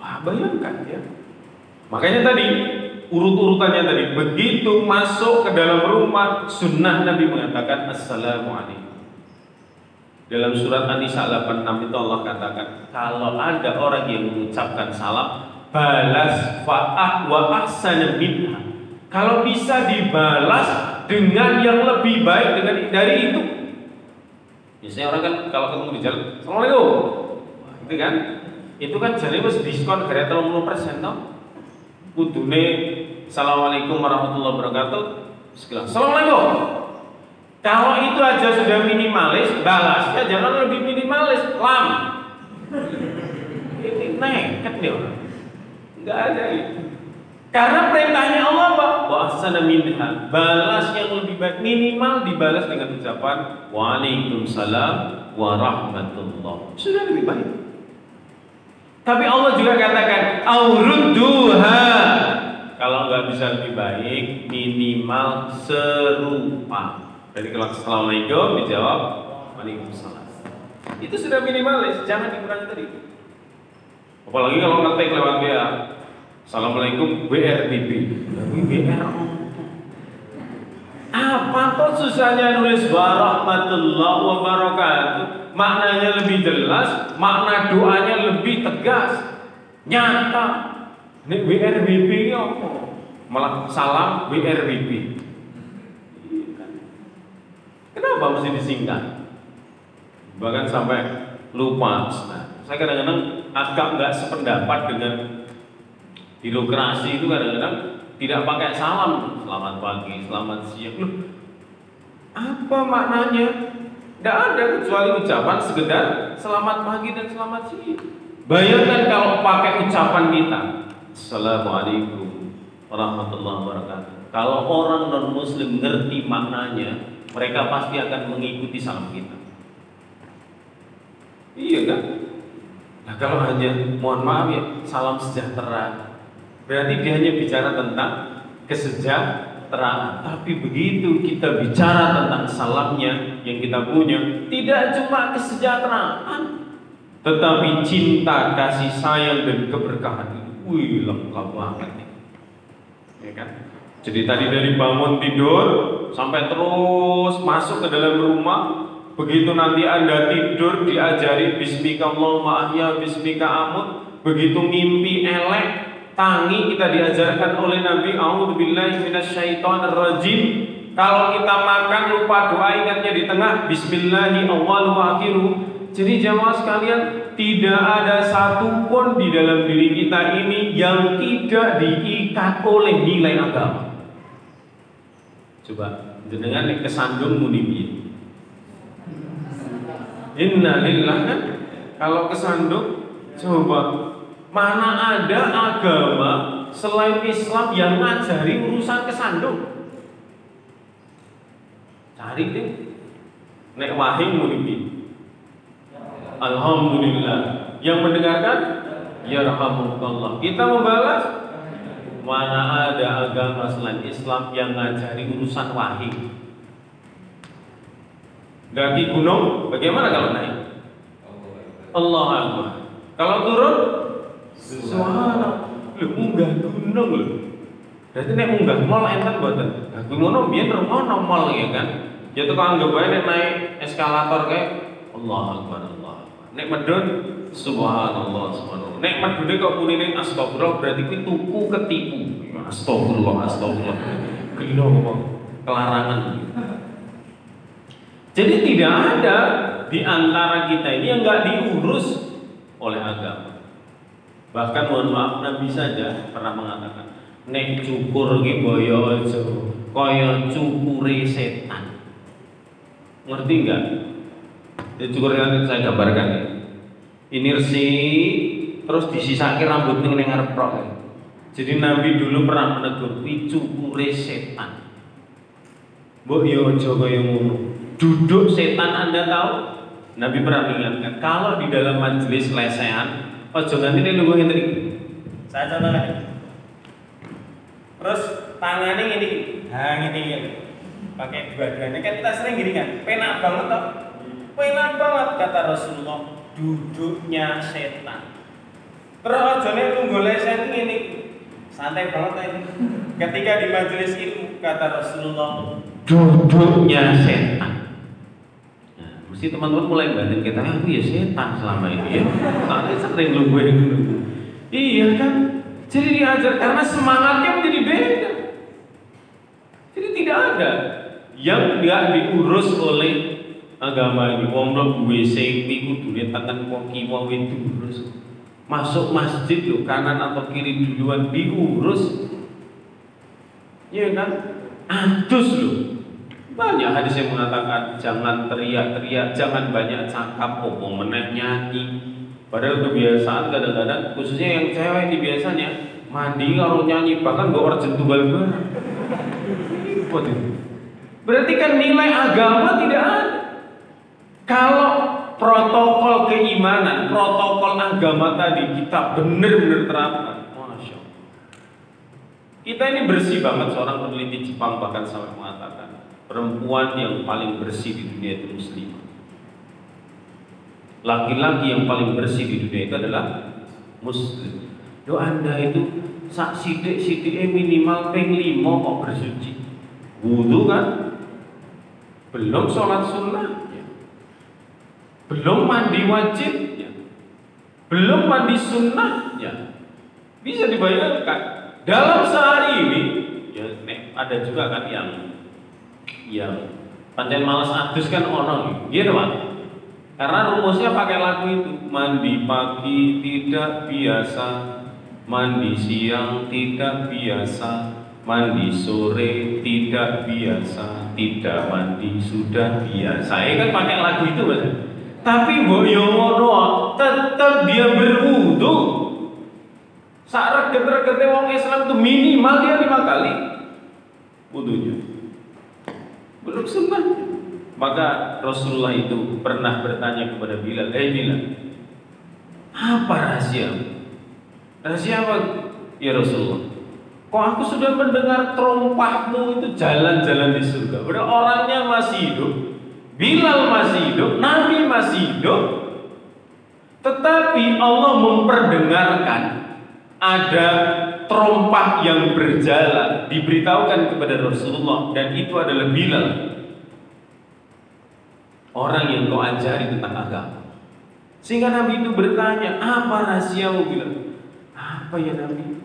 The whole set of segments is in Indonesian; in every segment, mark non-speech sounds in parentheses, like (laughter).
Wah, bayangkan ya. Makanya tadi urut-urutannya tadi begitu masuk ke dalam rumah sunnah Nabi mengatakan assalamualaikum. Dalam surat An-Nisa 86 itu Allah katakan kalau ada orang yang mengucapkan salam balas fa'ah wa ahsana minha. Kalau bisa dibalas dengan yang lebih baik dengan dari itu. Biasanya orang kan kalau ketemu di jalan, Assalamualaikum. Itu kan? Itu kan jadi mas diskon gara 30% toh. Kudune Assalamualaikum warahmatullahi wabarakatuh. Assalamualaikum. Kalau itu aja sudah minimalis, balasnya jangan lebih minimalis, lam. Ini nekat nih orang. Enggak ada itu. Karena perintahnya Allah Pak, wa ahsana minha. Balas yang lebih baik minimal dibalas dengan ucapan Waalaikumsalam warahmatullah. Sudah lebih baik. Tapi Allah juga katakan aurudduha. Kalau nggak bisa lebih baik, minimal serupa. Jadi kalau assalamualaikum dijawab waalaikumsalam. Itu sudah minimalis, jangan dikurangi tadi. Apalagi kalau ngetik lewat WA. Assalamualaikum. WR apa kok susahnya nulis warahmatullahi wabarakatuh? Maknanya lebih jelas, makna doanya lebih tegas, nyata. Ini WRBB ini apa? Malah salam WRBB. Kenapa mesti disingkat? Bahkan sampai lupa. Nah, saya kadang-kadang agak nggak sependapat dengan birokrasi itu kadang-kadang tidak pakai salam selamat pagi, selamat siang. Loh, apa maknanya? Tidak ada kecuali ucapan sekedar selamat pagi dan selamat siang. Bayangkan kalau pakai ucapan kita, Assalamualaikum warahmatullahi wabarakatuh. Kalau orang non Muslim ngerti maknanya, mereka pasti akan mengikuti salam kita. Iya kan? Nah kalau hanya mohon maaf ya salam sejahtera, berarti dia hanya bicara tentang kesejahteraan. Tapi begitu kita bicara tentang salamnya yang kita punya, tidak cuma kesejahteraan, tetapi cinta, kasih sayang dan keberkahan. Wih lengkap banget nih, ya kan? Jadi tadi dari bangun tidur sampai terus masuk ke dalam rumah, begitu nanti anda tidur diajari Bismika Allahumma ahya Bismika amut, begitu mimpi elek, tangi kita diajarkan oleh Nabi minasyaitonirrajim. Kalau kita makan lupa doa ingatnya di tengah Bismillahi awwalu akhiru. Jadi jamaah sekalian tidak ada satupun di dalam diri kita ini yang tidak diikat oleh nilai agama. Coba jenengan kesandung muni Inna lillah kan kalau kesandung coba mana ada agama selain Islam yang ngajari urusan kesandung? Cari deh. Nek wahing muni Alhamdulillah. Yang mendengarkan ya rahmatullah. Kita membalas mana ada agama selain Islam yang ngajari urusan wahing? Daki gunung, bagaimana kalau naik? Allah Akbar. Kalau turun, Subhanallah. Lu munggah gunung lho. Berarti nek munggah mall enten mboten. Nah, ngono biyen ono mall ya kan. Ya tuh anggap ae nek naik eskalator kayak Allah Akbar Allah. Nek medun subhanallah subhanallah. Nek medune kok munine astagfirullah berarti kuwi tuku ketipu. Astagfirullah astagfirullah. Gelo kok kelarangan. Jadi tidak ada di antara kita ini yang nggak diurus oleh agama. Bahkan mohon maaf Nabi saja pernah mengatakan, nek cukur ki boyo aja kaya cukure setan. Ngerti enggak? Ya, cukur yang saya gambarkan ya. Ini resi terus disisaki rambut ning ngarep Jadi Nabi dulu pernah menegur, "Kuwi cukure setan." Mbok yo aja kaya ngono duduk setan Anda tahu? Nabi pernah mengingatkan, kalau di dalam majelis lesehan, ojo nanti ini nunggu ini. Saya contohkan. Terus tangannya ini, nah ini, ini. pakai dua-duanya kan kita sering gini kan, penak banget toh, penak banget kata Rasulullah, duduknya setan. Terus ojo sajane tunggu lesen ini santai banget ini. Ketika di majelis ilmu kata Rasulullah duduknya setan. Mesti teman-teman mulai batin kita, aku ya setan selama ini ya. Soalnya sering lu gue Iya kan? Jadi diajar karena semangatnya menjadi beda. Jadi tidak ada yang nggak diurus oleh agama ini. Wong mlebu WC iku kudune tangan wong kiwa diurus. Masuk masjid lo kanan atau kiri duluan diurus. Iya kan? Adus lo. Banyak hadis yang mengatakan jangan teriak-teriak, jangan banyak cakap, oh meneh nyanyi, Padahal kebiasaan kadang-kadang khususnya yang cewek ini biasanya mandi kalau nyanyi bahkan gak orang tunggal Berarti kan nilai agama tidak ada. Kalau protokol keimanan, protokol agama tadi kita benar-benar terapkan. Kita ini bersih banget seorang peneliti Jepang bahkan sampai mengatakan perempuan yang paling bersih di dunia itu muslim laki-laki yang paling bersih di dunia itu adalah muslim. Do anda itu sak sidik sidik minimal peng limo kok bersuci. Wudhu kan? Belum sholat sunnah. Ya. Belum mandi wajib. Ya. Belum mandi sunnah. Ya. Bisa dibayangkan dalam sehari ini ya ada juga kan yang yang pancen malas adus kan ono gitu Pak? Karena rumusnya pakai lagu itu Mandi pagi tidak biasa Mandi siang tidak biasa Mandi sore tidak biasa Tidak mandi sudah biasa. Ya kan pakai lagu itu mas Tapi boyono tetap dia berwudu. Saat reget-regetnya wong Islam itu minimal dia lima kali Wudunya Belum sembah maka Rasulullah itu pernah bertanya kepada Bilal, "Eh Bilal, apa rahasia? Rahasia apa? Ya Rasulullah. Kok aku sudah mendengar terompahmu itu jalan-jalan di surga. Berarti orangnya masih hidup, Bilal masih hidup, Nabi masih hidup. Tetapi Allah memperdengarkan ada terompah yang berjalan diberitahukan kepada Rasulullah dan itu adalah Bilal orang yang kau ajari tentang agama. Sehingga Nabi itu bertanya, apa rahasiamu bilang? Apa ya Nabi?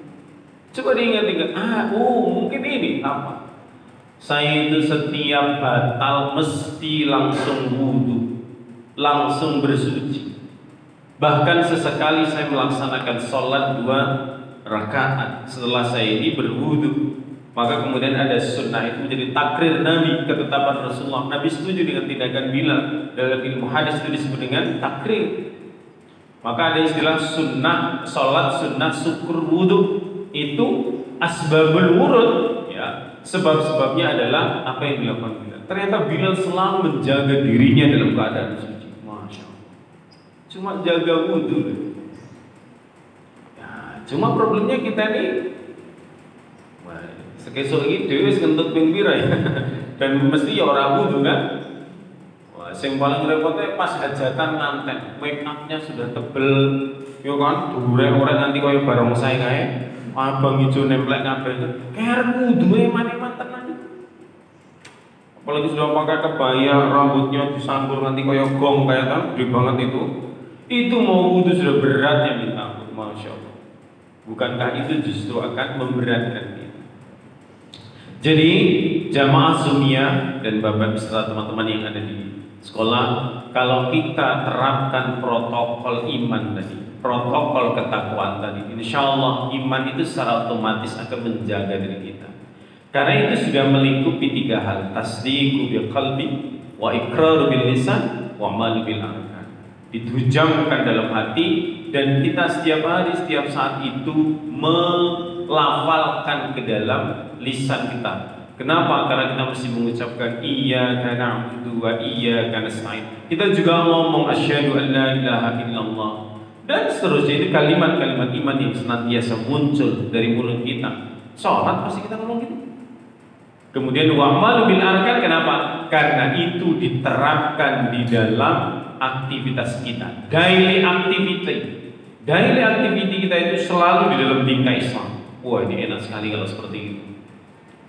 Coba diingat-ingat, ah, oh mungkin ini apa? Saya itu setiap batal mesti langsung wudhu, langsung bersuci. Bahkan sesekali saya melaksanakan sholat dua rakaat setelah saya ini berwudhu maka kemudian ada sunnah itu menjadi takrir Nabi ketetapan Rasulullah. Nabi setuju dengan tindakan Bilal dalam ilmu hadis itu disebut dengan takrir. Maka ada istilah sunnah sholat, sunnah syukur wudhu itu asbabul wurud ya sebab-sebabnya adalah apa yang dilakukan Bilal. Ternyata Bilal selalu menjaga dirinya dalam keadaan. Cuma jaga wudhu. Ya, cuma problemnya kita ini Sekesuk iki dhewe wis kentut ping ya. (laughs) Dan mesti ya ora wudu kan. Wah, sing paling repotnya pas hajatan nganten, make upnya sudah tebel, yo kan, dhuwure ora nanti kaya barong saya kae. Abang ijo nemplek kabeh. Kayak wudu e mane-mane tenan. Apalagi sudah pakai kebaya, rambutnya disambur nanti kaya gong kayak kan, gede banget itu. Itu mau wudu sudah berat ya minta ampun, masya Allah. Bukankah itu justru akan memberatkan jadi jamaah sunia dan bapak beserta teman-teman yang ada di sekolah, kalau kita terapkan protokol iman tadi, protokol ketakwaan tadi, insya Allah iman itu secara otomatis akan menjaga diri kita. Karena itu sudah melingkupi tiga hal, tasdiqu bil qalbi, wa iqraru bil lisan, wa amalu bil arkan. Ditujamkan dalam hati dan kita setiap hari, setiap saat itu melafalkan ke dalam lisan kita. Kenapa? Karena kita mesti mengucapkan iya karena itu wa iya karena nasta'in. Kita juga ngomong asyhadu an la ilaha illallah. Dan seterusnya itu kalimat-kalimat iman yang senantiasa muncul dari mulut kita. Sholat pasti kita ngomong gitu. Kemudian wa amalu bil arkan kenapa? Karena itu diterapkan di dalam aktivitas kita. Daily activity. Daily activity kita itu selalu di dalam tingkah Islam. Wah ini enak sekali kalau seperti itu.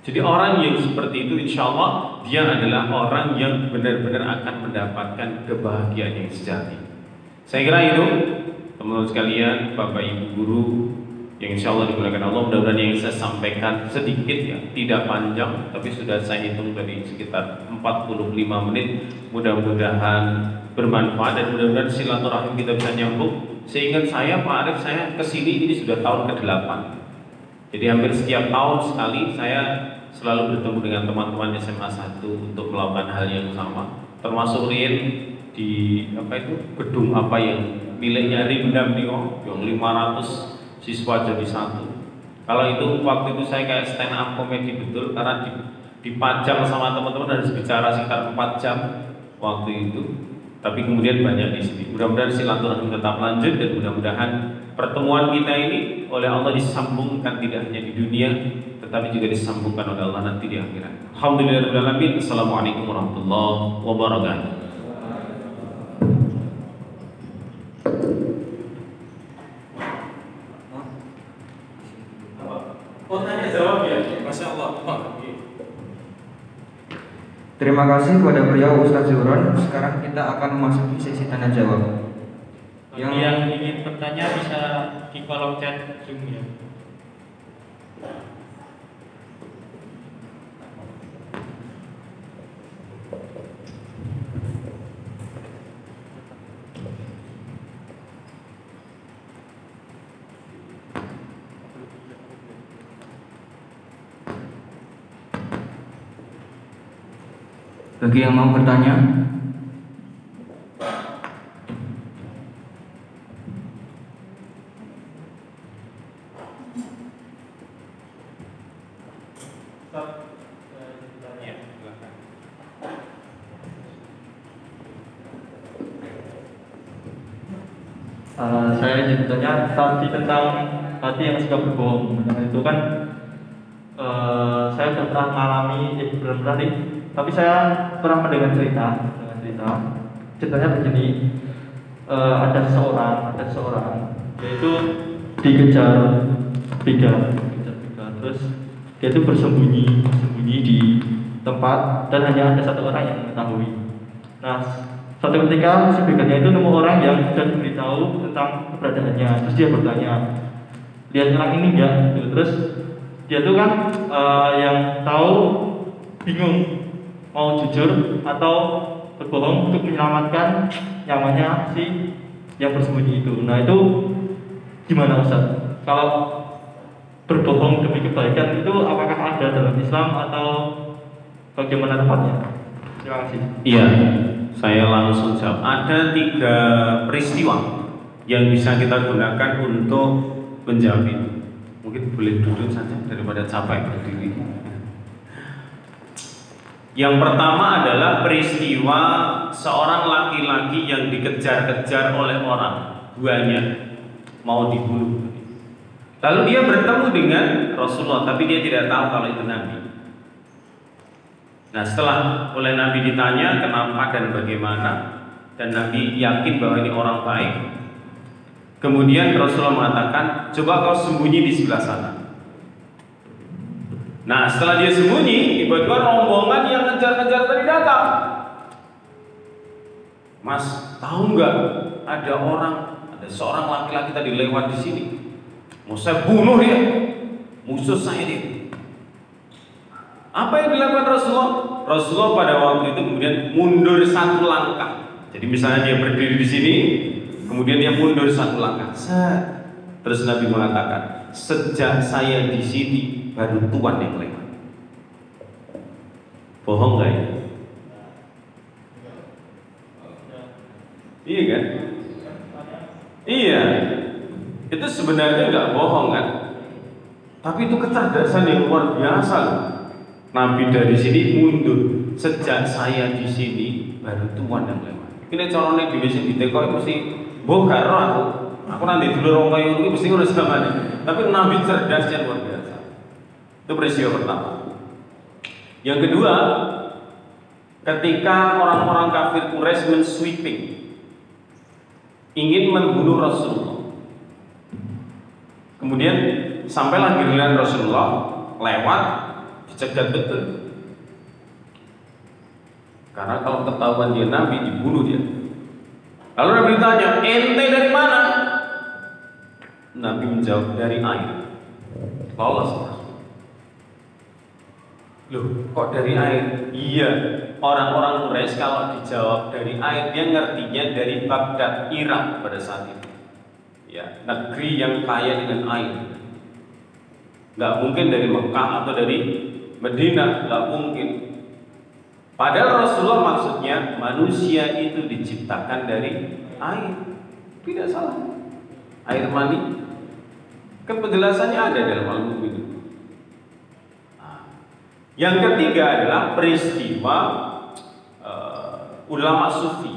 Jadi orang yang seperti itu insya Allah dia adalah orang yang benar-benar akan mendapatkan kebahagiaan yang sejati. Saya kira itu teman-teman sekalian, bapak ibu guru yang insya Allah digunakan Allah. Mudah-mudahan yang saya sampaikan sedikit ya tidak panjang tapi sudah saya hitung dari sekitar 45 menit. Mudah-mudahan bermanfaat dan mudah-mudahan silaturahim kita bisa nyambung. Seingat saya Pak Arif saya ke sini ini sudah tahun ke-8 jadi hampir setiap tahun sekali saya selalu bertemu dengan teman-teman SMA 1 untuk melakukan hal yang sama. Termasuk Rien di apa itu gedung apa yang miliknya Rimdam nih oh yang 500 siswa jadi satu kalau itu waktu itu saya kayak stand up komedi betul karena dipajang sama teman-teman harus bicara sekitar 4 jam waktu itu tapi kemudian banyak di sini mudah-mudahan silaturahmi tetap lanjut dan mudah-mudahan pertemuan kita ini oleh Allah disambungkan tidak hanya di dunia tetapi juga disambungkan oleh Allah nanti di akhirat. Alhamdulillahirobbilalamin. Assalamualaikum warahmatullahi wabarakatuh. Oh tanya jawab ya, masya Allah. Terima kasih kepada beliau Ustaz Zuron. Sekarang kita akan memasuki sesi tanya jawab. Yang, yang ingin bertanya bisa di kolom chat Zoom ya. Bagi yang mau bertanya, Uh, saya ingin bertanya tadi tentang hati yang suka berbohong. Nah, itu kan uh, saya sudah pernah mengalami, eh, benar-benar nih, tapi saya pernah mendengar cerita, dengan cerita. Ceritanya begini, uh, ada seseorang, ada seseorang, yaitu dikejar begal, dikejar begal. Terus dia itu bersembunyi, bersembunyi di tempat dan hanya ada satu orang yang mengetahui. Nah, Suatu ketika si begalnya itu nemu orang yang sudah diberitahu tentang keberadaannya. Terus dia bertanya, lihat orang ini enggak? Gitu. Terus dia tuh kan uh, yang tahu bingung mau jujur atau berbohong untuk menyelamatkan nyawanya si yang bersembunyi itu. Nah itu gimana Ustaz? Kalau berbohong demi kebaikan itu apakah ada dalam Islam atau bagaimana tepatnya? Terima kasih. Iya, saya langsung jawab. Ada tiga peristiwa yang bisa kita gunakan untuk menjawab ini. Mungkin boleh duduk saja daripada capek berdiri. Yang pertama adalah peristiwa seorang laki-laki yang dikejar-kejar oleh orang tuanya mau dibunuh. Lalu dia bertemu dengan Rasulullah, tapi dia tidak tahu kalau itu Nabi. Nah setelah oleh Nabi ditanya kenapa dan bagaimana dan Nabi yakin bahwa ini orang baik Kemudian Rasulullah mengatakan coba kau sembunyi di sebelah sana Nah setelah dia sembunyi tiba-tiba rombongan yang ngejar-ngejar tadi datang Mas tahu nggak ada orang ada seorang laki-laki tadi lewat di sini mau saya bunuh dia musuh saya dia apa yang dilakukan Rasulullah? Rasulullah pada waktu itu kemudian mundur satu langkah. Jadi misalnya dia berdiri di sini, kemudian dia mundur satu langkah. Terus Nabi mengatakan, sejak saya di sini baru Tuhan yang lewat. Bohong nggak ya? Iya kan? Iya. Itu sebenarnya nggak bohong kan? Tapi itu kecerdasan yang luar biasa. Nabi dari sini mundur. Sejak saya di sini baru tuan yang lewat. Ini corone di sini di teko itu sih bongkar aku. Aku nanti dulu orang kaya itu mesti ngurus sama Tapi Nabi cerdas yang luar biasa. Itu peristiwa pertama. Yang kedua, ketika orang-orang kafir Quraisy mensweeping ingin membunuh Rasulullah. Kemudian sampailah giliran Rasulullah lewat dicegat betul. Karena kalau ketahuan dia nabi dibunuh dia. Lalu Nabi tanya, ente dari mana? Nabi menjawab dari air. Lolos. Loh, kok dari air? Iya, orang-orang Quraisy kalau dijawab dari air, dia ngertinya dari Baghdad, Irak pada saat itu. Ya, negeri yang kaya dengan air. Gak mungkin dari Mekah atau dari Medina, gak mungkin. Padahal Rasulullah maksudnya manusia itu diciptakan dari air. Tidak salah. Air mani. Kan penjelasannya ada dalam. Nah, yang ketiga adalah peristiwa uh, ulama sufi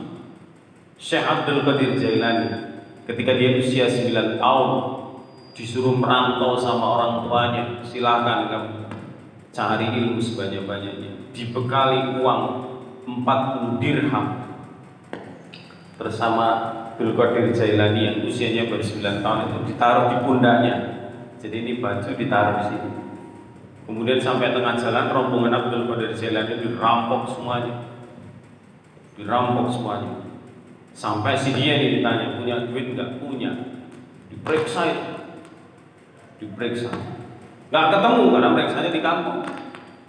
Syekh Abdul Qadir Jailani. Ketika dia usia 9 tahun disuruh merantau sama orang tuanya silakan kamu cari ilmu sebanyak-banyaknya. Dibekali uang 40 dirham. Bersama Abdul Qadir Jailani yang usianya baru 9 tahun itu ditaruh di pundaknya. Jadi ini baju ditaruh di sini kemudian sampai tengah jalan rombongan Abdul Qadir Jailani dirampok semuanya dirampok semuanya sampai si dia ini ditanya punya duit nggak punya diperiksa itu diperiksa nggak ketemu karena periksanya di kampung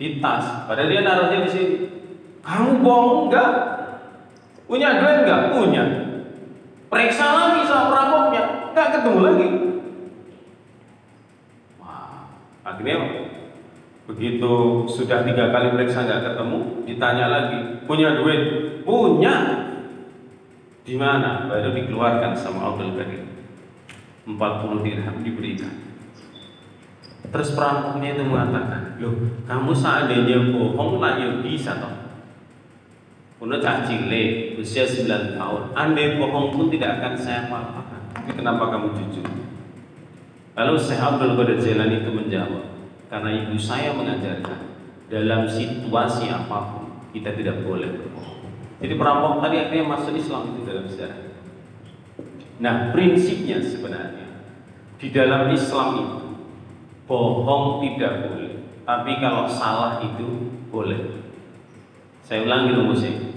di tas. Padahal dia naruhnya di sini. Kamu bohong enggak? Punya duit enggak? Punya. Periksa lagi sama perampoknya, enggak ketemu lagi. Wah, akhirnya begitu sudah tiga kali periksa enggak ketemu, ditanya lagi, punya duit? Punya. Di mana? Baru dikeluarkan sama Abdul Qadir. 40 dirham diberikan. Terus perampoknya itu mengatakan, loh kamu seandainya bohong lah ya bisa toh. Kuno cah cilik, usia 9 tahun, andai bohong pun tidak akan saya maafkan. Tapi kenapa kamu jujur? Lalu Syekh Abdul Qadir Jailani itu menjawab, karena ibu saya mengajarkan dalam situasi apa pun kita tidak boleh berbohong. Jadi perampok tadi akhirnya masuk Islam itu dalam sejarah. Nah prinsipnya sebenarnya di dalam Islam itu bohong tidak boleh, tapi kalau salah itu boleh. Saya ulangi rumusnya.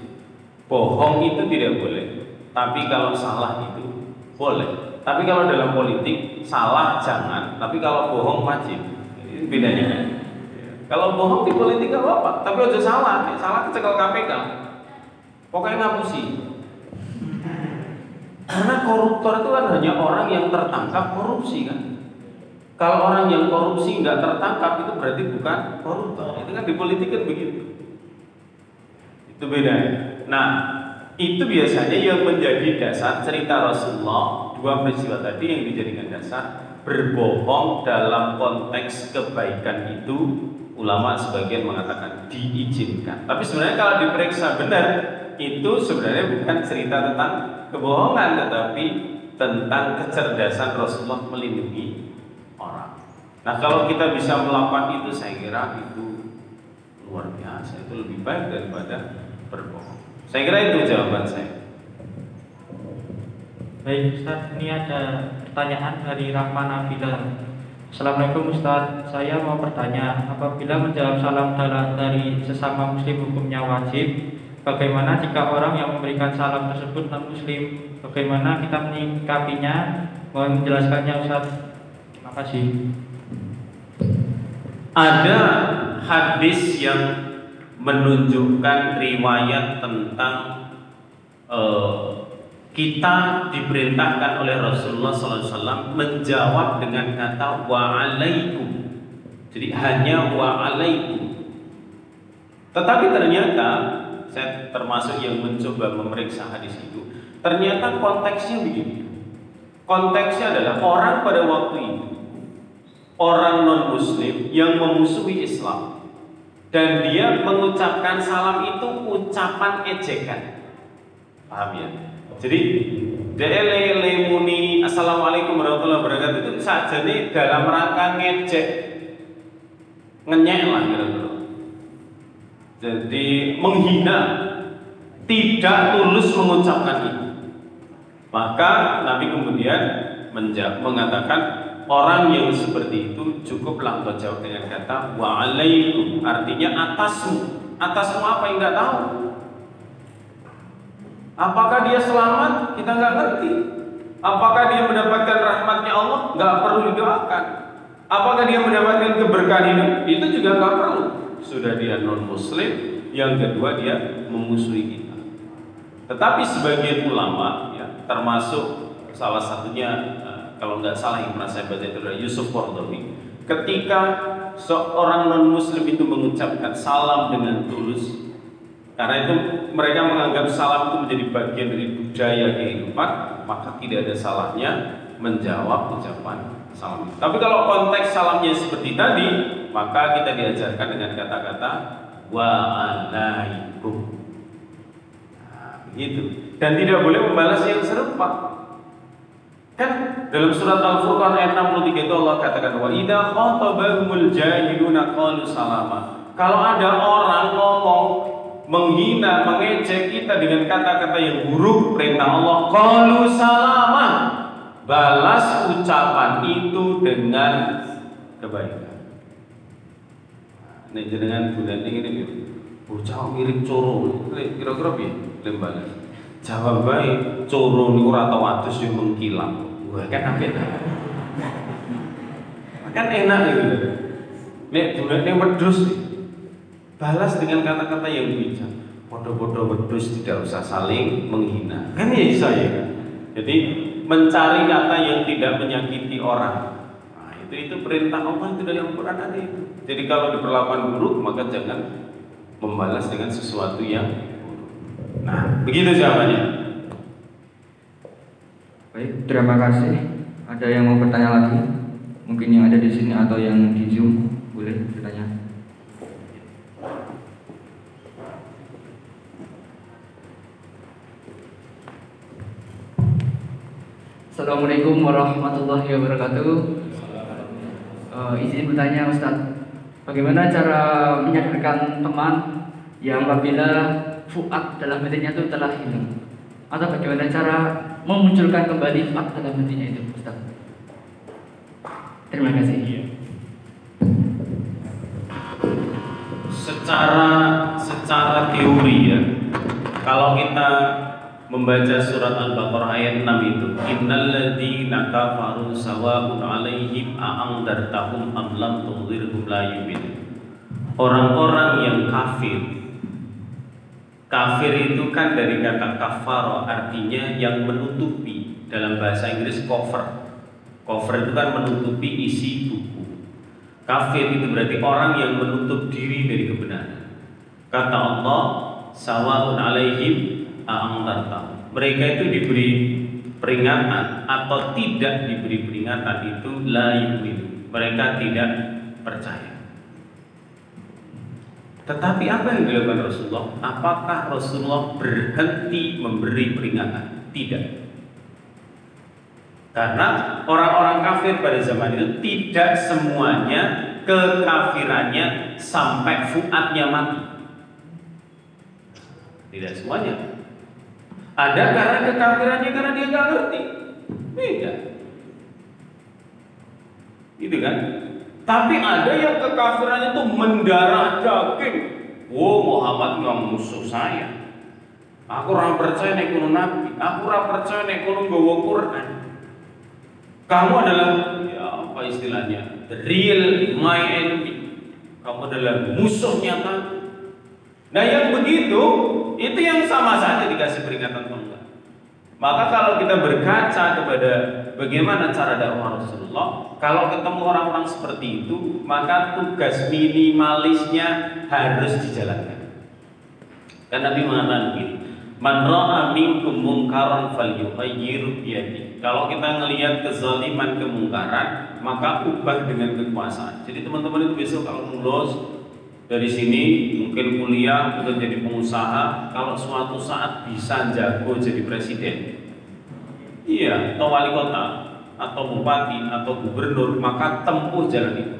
Bohong itu tidak boleh, tapi kalau salah itu boleh. Tapi kalau dalam politik salah jangan, tapi kalau bohong wajib. Bedanya. Kalau bohong di politik nggak apa-apa, tapi aja salah, salah kecekel KPK. Pokoknya ngapusi. Karena koruptor itu kan hanya orang yang tertangkap korupsi kan. Kalau orang yang korupsi nggak tertangkap itu berarti bukan koruptor. Itu kan di politik kan begitu. Itu beda. Nah, itu biasanya yang menjadi dasar cerita Rasulullah dua peristiwa tadi yang dijadikan dasar berbohong dalam konteks kebaikan itu ulama sebagian mengatakan diizinkan. Tapi sebenarnya kalau diperiksa benar itu sebenarnya bukan cerita tentang kebohongan tetapi tentang kecerdasan Rasulullah melindungi orang. Nah kalau kita bisa melakukan itu saya kira itu luar biasa itu lebih baik daripada berbohong. Saya kira itu jawaban saya. Baik Ustaz, ini ada pertanyaan dari Rahman Nabila. Assalamualaikum Ustaz, saya mau bertanya, apabila menjawab salam dari sesama muslim hukumnya wajib, bagaimana jika orang yang memberikan salam tersebut non muslim? Bagaimana kita menyikapinya? Mohon menjelaskannya Ustaz. Terima kasih. Ada hadis yang menunjukkan riwayat tentang uh, kita diperintahkan oleh Rasulullah SAW menjawab dengan kata wa'alaikum. Jadi hanya wa'alaikum. Tetapi ternyata saya termasuk yang mencoba memeriksa hadis itu. Ternyata konteksnya begini. Konteksnya adalah orang pada waktu itu orang non muslim yang memusuhi Islam dan dia mengucapkan salam itu ucapan ejekan. Paham ya? Jadi dele lemuni assalamualaikum warahmatullahi wabarakatuh itu saja nih dalam rangka ngejek ngenyek lah kira-kira. Jadi menghina tidak tulus mengucapkan itu. Maka Nabi kemudian menjawab, mengatakan orang yang seperti itu cukuplah engkau jawab dengan kata wa'alaikum artinya atasmu atasmu apa yang nggak tahu apakah dia selamat? Kita nggak ngerti. Apakah dia mendapatkan rahmatnya Allah? Nggak perlu didoakan. Apakah dia mendapatkan keberkahan hidup? Itu juga nggak perlu. Sudah dia non muslim yang kedua dia memusuhi kita. Tetapi sebagian ulama ya termasuk salah satunya kalau nggak salah yang pernah saya baca itu adalah Yusuf Qardawi ketika seorang non muslim itu mengucapkan salam dengan tulus karena itu mereka menganggap salam itu menjadi bagian dari budaya kehidupan maka tidak ada salahnya menjawab ucapan salam tapi kalau konteks salamnya seperti tadi maka kita diajarkan dengan kata-kata waalaikum. Nah, begitu. Dan tidak boleh membalas yang serupa. Kan? Dalam surat Al-Furqan ayat 63 itu Allah katakan wa idza khatabahumul jahiluna qalu salama. Kalau ada orang ngomong menghina, mengejek kita dengan kata-kata yang buruk perintah Allah, qalu salama. Balas ucapan itu dengan kebaikan. Ini jenengan bulan ini nih, bocah mirip coro, kira-kira piye? Lembaga. Jawab baik, coro niku ora tau adus yo mengkilang. Wah, kan apik. Kan enak gitu. Nek durane wedhus balas dengan kata-kata yang bijak. Podo-podo wedhus tidak usah saling menghina. Kan ya bisa ya kan. Jadi mencari kata yang tidak menyakiti orang. Nah, itu itu perintah Allah itu dari Al-Qur'an tadi. Jadi kalau diperlakukan buruk maka jangan membalas dengan sesuatu yang Nah, begitu jawabannya. Baik, terima kasih. Ada yang mau bertanya lagi? Mungkin yang ada di sini atau yang di Zoom boleh bertanya. Assalamualaikum warahmatullahi wabarakatuh. Uh, izin bertanya Ustaz, bagaimana cara menyadarkan teman yang apabila fuad dalam hatinya itu telah hilang? Atau bagaimana cara memunculkan kembali fuad dalam hatinya itu Ustaz? Terima kasih. Secara secara teori ya kalau kita membaca surat Al-Baqarah ayat 6 itu innal ladzina kafaru sawa'un 'alaihim a'angdartahum am lam tunzirhum la orang-orang yang kafir Kafir itu kan dari kata kafaro artinya yang menutupi dalam bahasa Inggris cover. Cover itu kan menutupi isi buku. Kafir itu berarti orang yang menutup diri dari kebenaran. Kata Allah, sawa'un alaihim a'angdarta. Mereka itu diberi peringatan atau tidak diberi peringatan itu la yu'minu. Mereka tidak percaya. Tetapi apa yang dilakukan Rasulullah? Apakah Rasulullah berhenti memberi peringatan? Tidak. Karena orang-orang kafir pada zaman itu tidak semuanya kekafirannya sampai fuadnya mati. Tidak semuanya. Ada karena kekafirannya karena dia nggak ngerti. Tidak. Itu kan? Tapi ada yang kekafirannya itu mendarah daging. Oh Muhammad nggak musuh saya. Aku orang percaya nek kuno nabi. Aku orang percaya nek kuno bawa Quran. Kamu adalah ya apa istilahnya? The real my enemy. Kamu adalah musuh nyata. Nah yang begitu itu yang sama saja dikasih peringatan Tuhan. Maka kalau kita berkaca kepada bagaimana cara dakwah Rasulullah, kalau ketemu orang-orang seperti itu, maka tugas minimalisnya harus dijalankan. Karena Nabi mengatakan begini, Man ra'a minkum mungkaran biyadi. Kalau kita ngelihat kezaliman kemungkaran, maka ubah dengan kekuasaan. Jadi teman-teman itu besok kalau lulus dari sini mungkin kuliah atau jadi pengusaha. Kalau suatu saat bisa jago jadi presiden. Iya atau wali kota atau bupati atau gubernur maka tempuh jalan itu.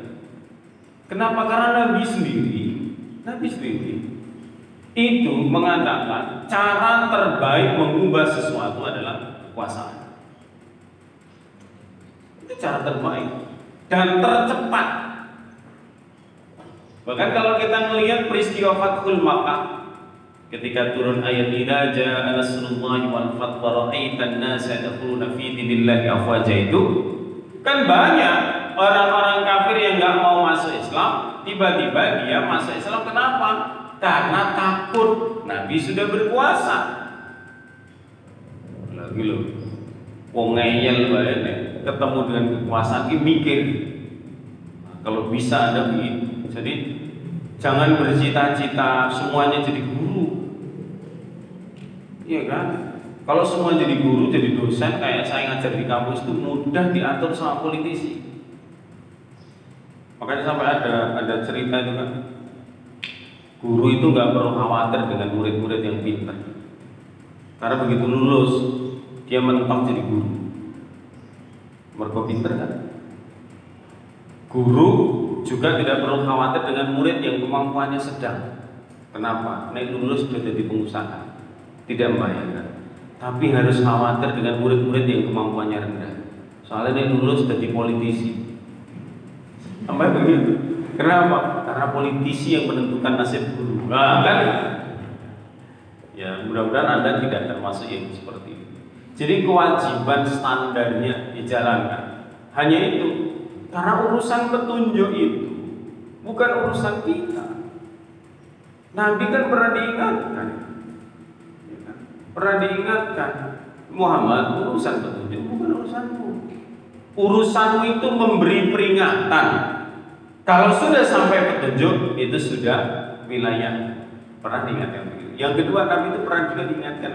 Kenapa? Karena Nabi sendiri Nabi sendiri itu mengatakan cara terbaik mengubah sesuatu adalah kekuasaan. Itu cara terbaik dan tercepat. Bahkan kalau kita melihat peristiwa Fathul Makkah ketika turun ayat idza jaa nasrullahi wal fath wa ra'aitan nasa yadkhuluna fi dinillahi afwaja itu kan banyak orang-orang kafir yang nggak mau masuk Islam tiba-tiba dia masuk Islam kenapa? Karena takut Nabi sudah berkuasa. Lagi loh, wong ngeyel bae nek ketemu dengan kekuasaan ini mikir. Nah, kalau bisa ada begitu. Jadi jangan bercita-cita semuanya jadi guru. Iya kan? Kalau semua jadi guru, jadi dosen kayak saya ngajar di kampus itu mudah diatur sama politisi. Makanya sampai ada ada cerita itu kan Guru itu nggak perlu khawatir dengan murid-murid yang pintar. Karena begitu lulus, dia mentok jadi guru. Mereka pintar kan? Guru juga tidak perlu khawatir dengan murid yang kemampuannya sedang. Kenapa? Naik lulus sudah jadi pengusaha, tidak membayangkan. Tapi harus khawatir dengan murid-murid yang kemampuannya rendah. Soalnya naik lulus jadi politisi. Sampai begitu. Kenapa? Karena politisi yang menentukan nasib guru. Nah, kan? Ya, mudah-mudahan Anda tidak termasuk yang seperti itu. Jadi kewajiban standarnya dijalankan. Hanya itu. Karena urusan petunjuk itu bukan urusan kita. Nabi kan pernah diingatkan. Ya kan? Pernah diingatkan. Muhammad urusan petunjuk bukan urusanmu. Urusanmu itu memberi peringatan kalau sudah sampai petunjuk itu sudah wilayah pernah diingatkan. Yang kedua Nabi itu pernah juga diingatkan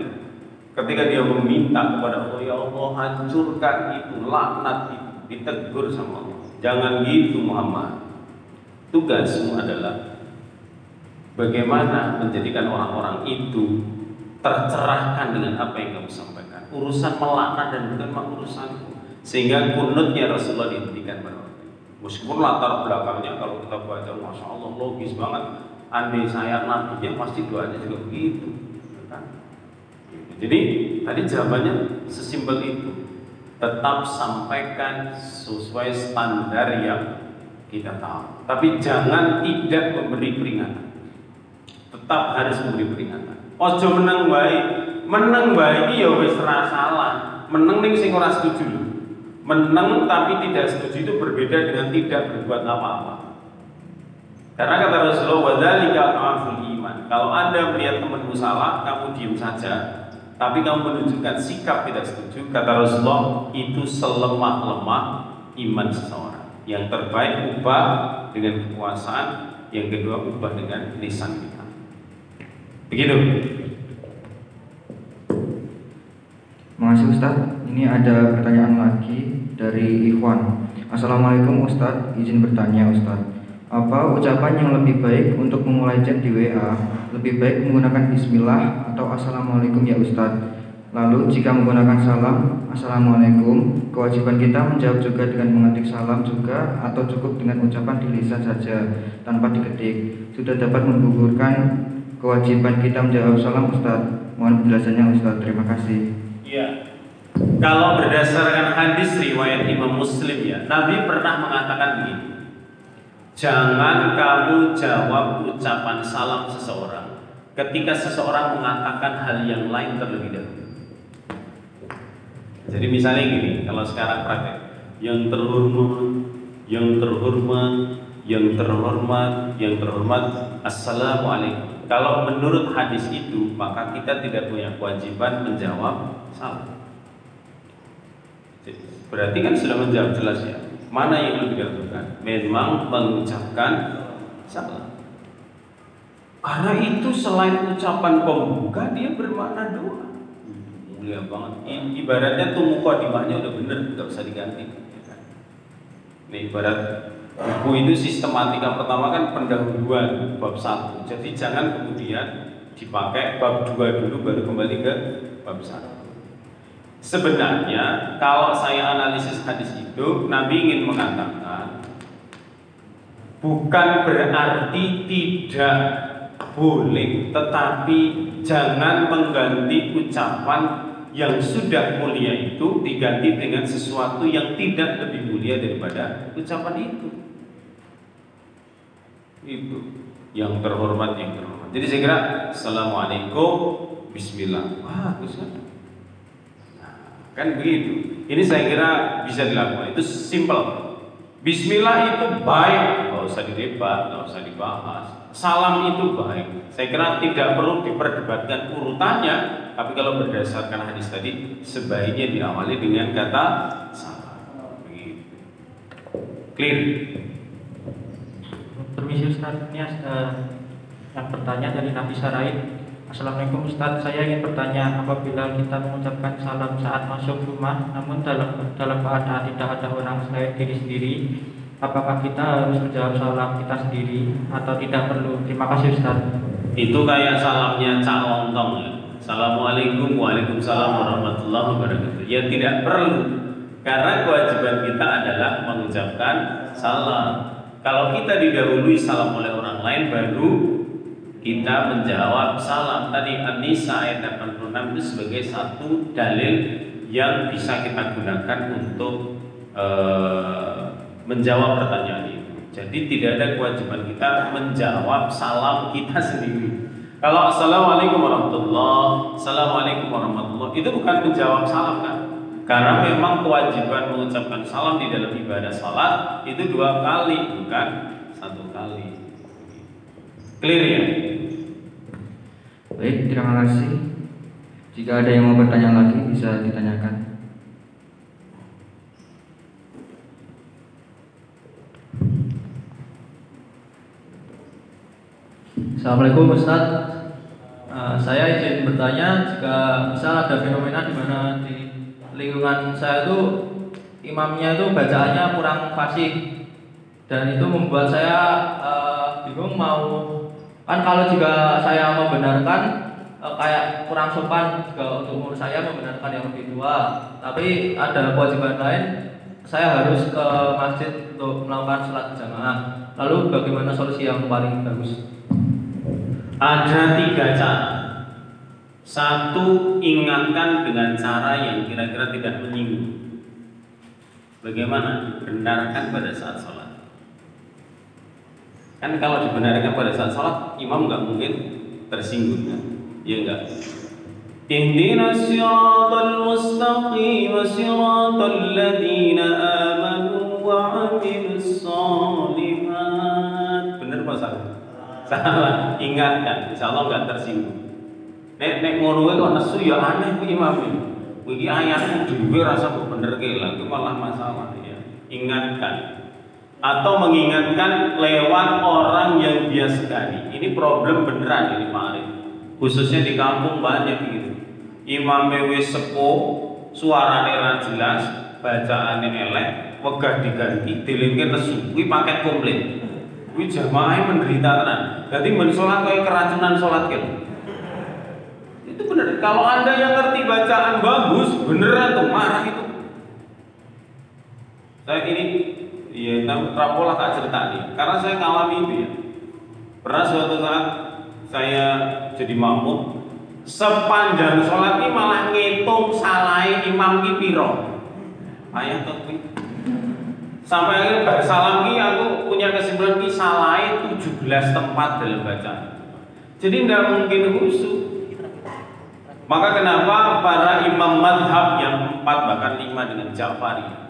ketika dia meminta kepada Allah ya Allah hancurkan itu laknat itu ditegur sama Allah. Jangan gitu Muhammad. Tugasmu adalah bagaimana menjadikan orang-orang itu tercerahkan dengan apa yang kamu sampaikan. Urusan melaknat dan bukan urusanku. Sehingga kunutnya Rasulullah dihentikan pada Meskipun latar belakangnya kalau kita baca, masya Allah logis banget. Andai saya nabinya pasti doanya juga begitu. Kan? Jadi tadi jawabannya sesimpel itu. Tetap sampaikan sesuai standar yang kita tahu. Tapi jangan tidak memberi peringatan. Tetap harus memberi peringatan. Ojo menang baik, menang baik ya wis salah. Menang ning sing ora setuju menang tapi tidak setuju itu berbeda dengan tidak berbuat apa-apa. Karena kata Rasulullah, "Wadzalika iman." Kalau Anda melihat temanmu salah, kamu diam saja, tapi kamu menunjukkan sikap tidak setuju, kata Rasulullah, itu selemah-lemah iman seseorang. Yang terbaik ubah dengan kekuasaan, yang kedua ubah dengan lisan kita. Begitu. Makasih Ustaz. Ini ada pertanyaan lagi dari Ikhwan. Assalamualaikum Ustaz, izin bertanya Ustaz. Apa ucapan yang lebih baik untuk memulai chat di WA? Lebih baik menggunakan Bismillah atau Assalamualaikum ya Ustaz? Lalu jika menggunakan salam Assalamualaikum Kewajiban kita menjawab juga dengan mengetik salam juga Atau cukup dengan ucapan di lisan saja Tanpa diketik Sudah dapat menggugurkan kewajiban kita menjawab salam Ustaz Mohon penjelasannya Ustaz, terima kasih Iya. Kalau berdasarkan hadis riwayat Imam Muslim ya, Nabi pernah mengatakan begini. Jangan kamu jawab ucapan salam seseorang ketika seseorang mengatakan hal yang lain terlebih dahulu. Jadi misalnya gini, kalau sekarang praktek, yang terhormat, yang terhormat, yang terhormat, yang terhormat, assalamualaikum. Kalau menurut hadis itu, maka kita tidak punya kewajiban menjawab salam. Berarti kan sudah menjawab jelas ya. Mana yang lebih dilakukan? Memang mengucapkan salam. Karena itu selain ucapan pembuka dia bermakna doa. Mulia banget. Ibaratnya tuh mukadimahnya udah bener, nggak usah diganti. Ini ibarat buku itu sistematika pertama kan pendahuluan bab satu. Jadi jangan kemudian dipakai bab dua dulu baru kembali ke bab satu. Sebenarnya kalau saya analisis hadis itu Nabi ingin mengatakan bukan berarti tidak boleh tetapi jangan mengganti ucapan yang sudah mulia itu diganti dengan sesuatu yang tidak lebih mulia daripada ucapan itu. Itu yang terhormat yang terhormat. Jadi saya kira Assalamualaikum Bismillah. Wah? Kan begitu. Ini saya kira bisa dilakukan. Itu simple. Bismillah itu baik, nggak usah didebat, nggak usah dibahas. Salam itu baik. Saya kira tidak perlu diperdebatkan urutannya, tapi kalau berdasarkan hadis tadi, sebaiknya diawali dengan kata salam. Begitu. Clear. Permisi Ustaz, ini ada yang bertanya dari Nabi Saraid. Assalamualaikum Ustaz, saya ingin bertanya apabila kita mengucapkan salam saat masuk rumah, namun dalam dalam keadaan tidak ada orang selain diri sendiri, apakah kita harus menjawab salam kita sendiri atau tidak perlu? Terima kasih Ustaz. Itu kayak salamnya Cak Lontong ya. Assalamualaikum Waalaikumsalam warahmatullahi wabarakatuh Ya tidak perlu Karena kewajiban kita adalah mengucapkan salam Kalau kita didahului salam oleh orang lain Baru kita menjawab salam Tadi An-Nisa ayat 86 itu sebagai satu dalil Yang bisa kita gunakan untuk eh, Menjawab pertanyaan itu Jadi tidak ada kewajiban kita menjawab salam kita (laughs) sendiri kalau assalamualaikum warahmatullah, assalamualaikum warahmatullah itu bukan menjawab salam kan? Karena memang kewajiban mengucapkan salam di dalam ibadah salat itu dua kali bukan satu kali. Clear ya? Baik, terima kasih. Jika ada yang mau bertanya lagi bisa ditanyakan. Assalamualaikum Ustaz. Uh, saya izin bertanya jika misal ada fenomena di mana di lingkungan saya itu imamnya itu bacaannya kurang fasih dan itu membuat saya uh, bingung mau kan kalau juga saya membenarkan uh, kayak kurang sopan juga untuk umur saya membenarkan yang lebih tua tapi ada kewajiban lain saya harus ke masjid untuk melakukan sholat berjamaah lalu bagaimana solusi yang paling bagus? Ada tiga cara. Satu, ingatkan dengan cara yang kira-kira tidak menyinggung. Bagaimana? Benarkan pada saat sholat Kan kalau dibenarkan pada saat sholat, imam nggak mungkin tersinggung kan? Ya enggak. اهدنا الصراط المستقيم صراط الذين آمنوا وعملوا الصالحات benar apa salah? salah ingatkan insya Allah nggak tersinggung nek nek ngono kok nesu ya aneh ku imam ini iki ayatnya dhewe rasa kok bener ke lah malah masalah ya ingatkan atau mengingatkan lewat orang yang dia sekali ini problem beneran ini Pak Arif. Khususnya di kampung banyak gitu. Imam wis sepuh suarane ra jelas bacaane elek wegah diganti dilingke nesu kuwi paket komplit kuwi jamaah menderita tenan. Dadi men salat kaya keracunan salat gitu. Itu benar kalau anda yang ngerti bacaan bagus beneran tuh marah itu. Saya ini ya rapolah tak cerita nih karena saya ngalami itu ya. Pernah suatu saat saya jadi makmum sepanjang sholat ini malah ngitung salai imam ki piro? Ayah tuh sampai akhirnya bar salam ki aku punya kesimpulan ki salai 17 tempat dalam bacaan jadi tidak mungkin khusyuk maka kenapa para imam madhab yang empat bahkan lima dengan Ja'fari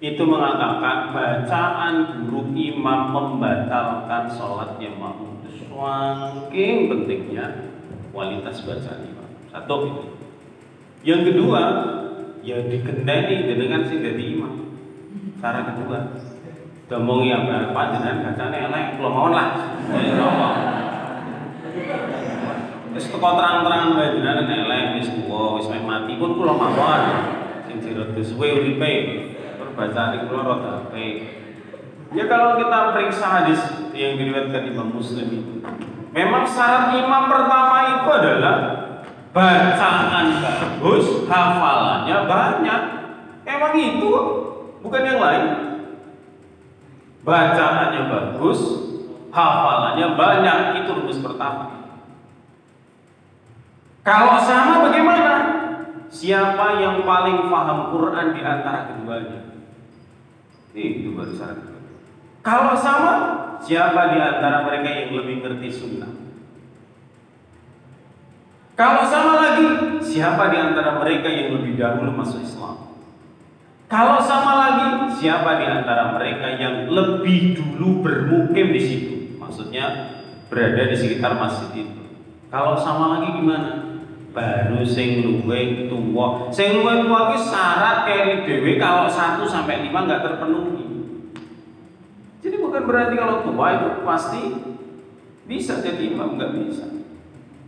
itu mengatakan bacaan guru imam membatalkan sholatnya makmum itu saking pentingnya kualitas bacaan imam. Satu itu. Yang kedua, ya digendani dengan sing jadi imam. Cara kedua, ngomong ya panjenengan bacane elek, kula mawon lah. Ya ngomong. Wis teko terang-terangan wae jenengan elek wis tuwa, wis mati pun kula mawon. Sing jero suwe uripe, perbacaan kula rada apik. Ya kalau kita periksa hadis yang diriwayatkan Imam Muslim itu, memang syarat imam pertama itu adalah bacaan bagus, hafalannya banyak. Emang itu bukan yang lain. Bacaannya bagus, hafalannya banyak itu rumus pertama. Kalau sama bagaimana? Siapa yang paling paham Quran di antara keduanya? Itu baru syarat. Kalau sama, siapa di antara mereka yang lebih ngerti sunnah? Kalau sama lagi, siapa di antara mereka yang lebih dahulu masuk Islam? Kalau sama lagi, siapa di antara mereka yang lebih dulu bermukim di situ? Maksudnya berada di sekitar masjid itu. Kalau sama lagi gimana? Baru sing luwe tua. Sing luwe tua itu syarat keri dewe kalau 1 sampai 5 nggak terpenuhi. Jadi bukan berarti kalau tua itu pasti bisa jadi imam nggak bisa.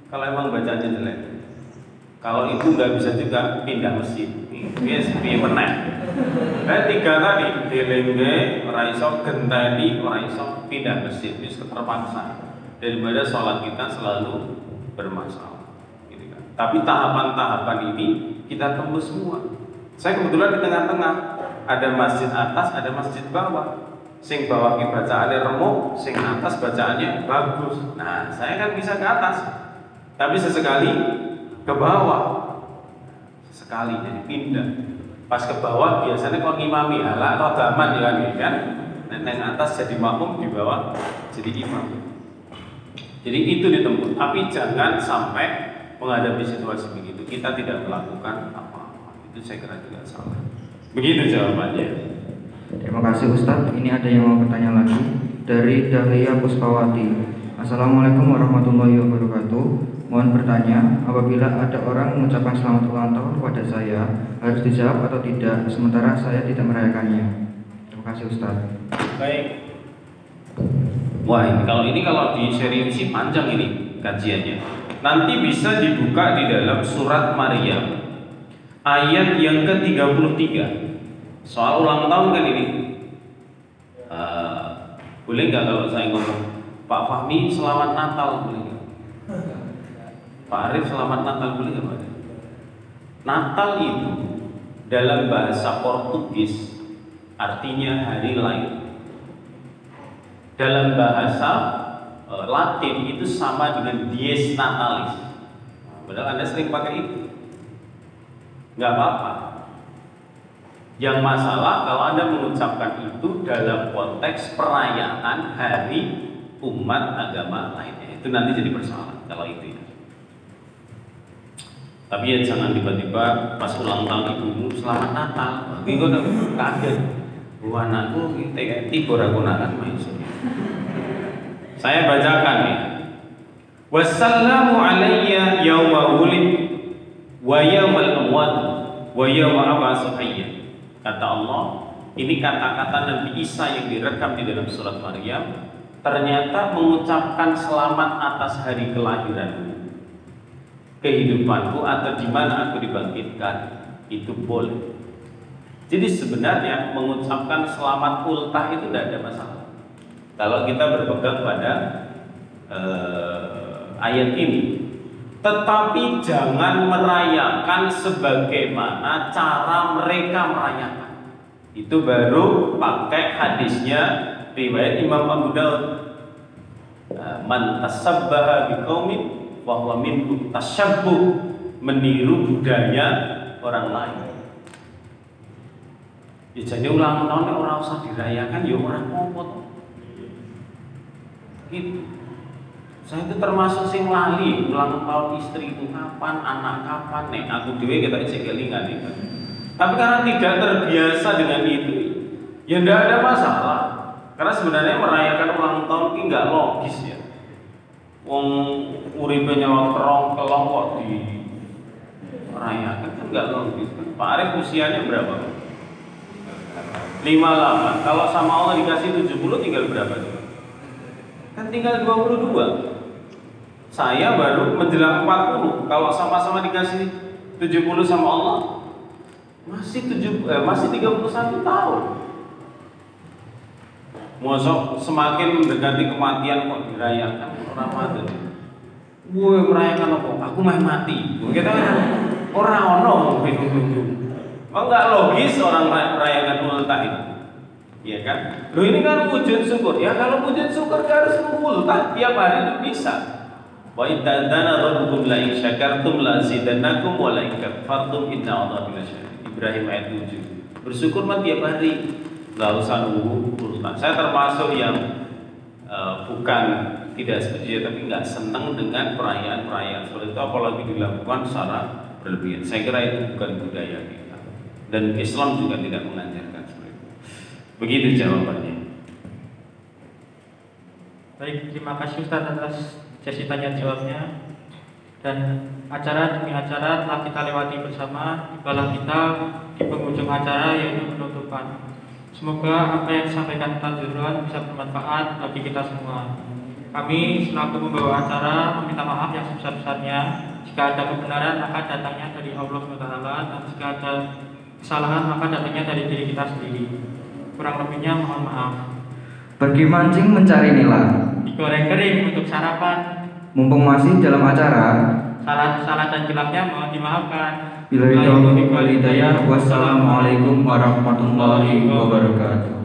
Kalau emang bacanya jelek. Kalau itu nggak bisa juga pindah masjid. Yes, piye meneh. Kayak tiga tadi, dilengge, ora iso genteni, ora iso pindah masjid, wis terpaksa. Daripada sholat kita selalu bermasalah. Tapi tahapan-tahapan ini kita tembus semua. Saya kebetulan di tengah-tengah ada masjid atas, ada masjid bawah. Sing bawah bacaannya remuk, sing atas bacaannya bagus. Nah, saya kan bisa ke atas. Tapi sesekali ke bawah. Sesekali jadi pindah. Pas ke bawah biasanya kok ngimami ala rodaman ya kan, ya kan? Neng atas jadi makmum di bawah jadi imam. Jadi itu ditempuh. Tapi jangan sampai menghadapi situasi begitu kita tidak melakukan apa-apa. Itu saya kira juga salah. Begitu jawabannya. Terima kasih Ustadz. Ini ada yang mau bertanya lagi dari Dahlia Puspawati. Assalamualaikum warahmatullahi wabarakatuh. Mohon bertanya, apabila ada orang mengucapkan selamat ulang tahun kepada saya, harus dijawab atau tidak, sementara saya tidak merayakannya. Terima kasih Ustadz. Baik. Wah, ini, kalau ini kalau di seriusi panjang ini kajiannya. Nanti bisa dibuka di dalam surat Maryam ayat yang ke-33. Soal ulang tahun kan ini. Uh, boleh nggak kalau saya ngomong Pak Fahmi selamat Natal boleh nggak? (laughs) Pak Arif selamat Natal boleh nggak Pak? Natal itu dalam bahasa Portugis artinya hari lahir. Dalam bahasa Latin itu sama dengan dies natalis. Padahal Anda sering pakai itu. Nggak apa-apa. Yang masalah kalau Anda mengucapkan itu dalam konteks perayaan hari umat agama lainnya. Itu nanti jadi persoalan kalau itu ya. Tapi ya jangan tiba-tiba pas ulang tahun ibumu selamat Natal. Ini gue udah kaget. Bu anakku tiba aku nakan main Saya bacakan ya. Wassalamu alayya yawma wulid wa yawmal amwat wa yawma hayya. Kata Allah, ini kata-kata Nabi Isa yang direkam di dalam surat Maryam ternyata mengucapkan selamat atas hari kelahiranmu kehidupanku atau di mana aku dibangkitkan itu boleh. Jadi sebenarnya mengucapkan selamat ultah itu tidak ada masalah. Kalau kita berpegang pada eh, ayat ini, tetapi jangan merayakan sebagaimana cara mereka merayakan. Itu baru pakai hadisnya riwayat Imam Abu Daud. Eh, Man tasabbaha biqaumin bahwa minhum tasyabbuh meniru budaya orang lain. Ya jadi ulang tahun orang usah dirayakan ya orang apa Gitu. Saya itu termasuk sing lali ulang tahun istri itu kapan, anak kapan, nih aku dewe kita cek kelingan itu. Tapi karena tidak terbiasa dengan itu, ya tidak ada masalah. Karena sebenarnya merayakan ulang tahun ini nggak logis ya. Wong uripe nyawa kerong kelong kok di merayakan kan nggak logis kan. Pak Arif usianya berapa? 58. Kalau sama Allah dikasih 70 tinggal berapa coba? Kan tinggal 22. Saya baru menjelang 40. Kalau sama-sama dikasih 70 sama Allah masih 7 eh, masih 31 tahun. Mosok semakin mendekati kematian kok dirayakan Ramadan. Gue merayakan apa? Aku mah mati. Kita kan orang ono hidup-hidup. Oh enggak logis orang merayakan ultah itu. Iya kan? Lo ini kan wujud syukur. Ya kalau wujud syukur harus ultah tiap hari itu bisa. Wa ittadana rabbukum la in syakartum la zidannakum wa la in kafartum inna Allah Ibrahim ayat 7. Bersyukur mah tiap hari. nggak usah nunggu. Saya termasuk yang eh, bukan tidak setuju tapi nggak senang dengan perayaan-perayaan seperti itu apalagi dilakukan secara berlebihan. Saya kira itu bukan budaya kita dan Islam juga tidak mengajarkan. Begitu jawabannya. Baik, terima kasih Ustaz atas sesi tanya jawabnya. Dan acara demi acara telah kita lewati bersama di bala kita di penghujung acara yaitu penutupan. Semoga apa yang disampaikan Zuhron bisa bermanfaat bagi kita semua. Kami selaku pembawa acara meminta maaf yang sebesar-besarnya jika ada kebenaran maka datangnya dari Allah SWT dan jika ada kesalahan maka datangnya dari diri kita sendiri. Kurang lebihnya mohon maaf. Pergi mancing mencari nila. Digoreng kering untuk sarapan. Mumpung masih dalam acara, Salah-salah dan kilafnya mohon dimaafkan. bila itu wassalamualaikum warahmatullahi wabarakatuh.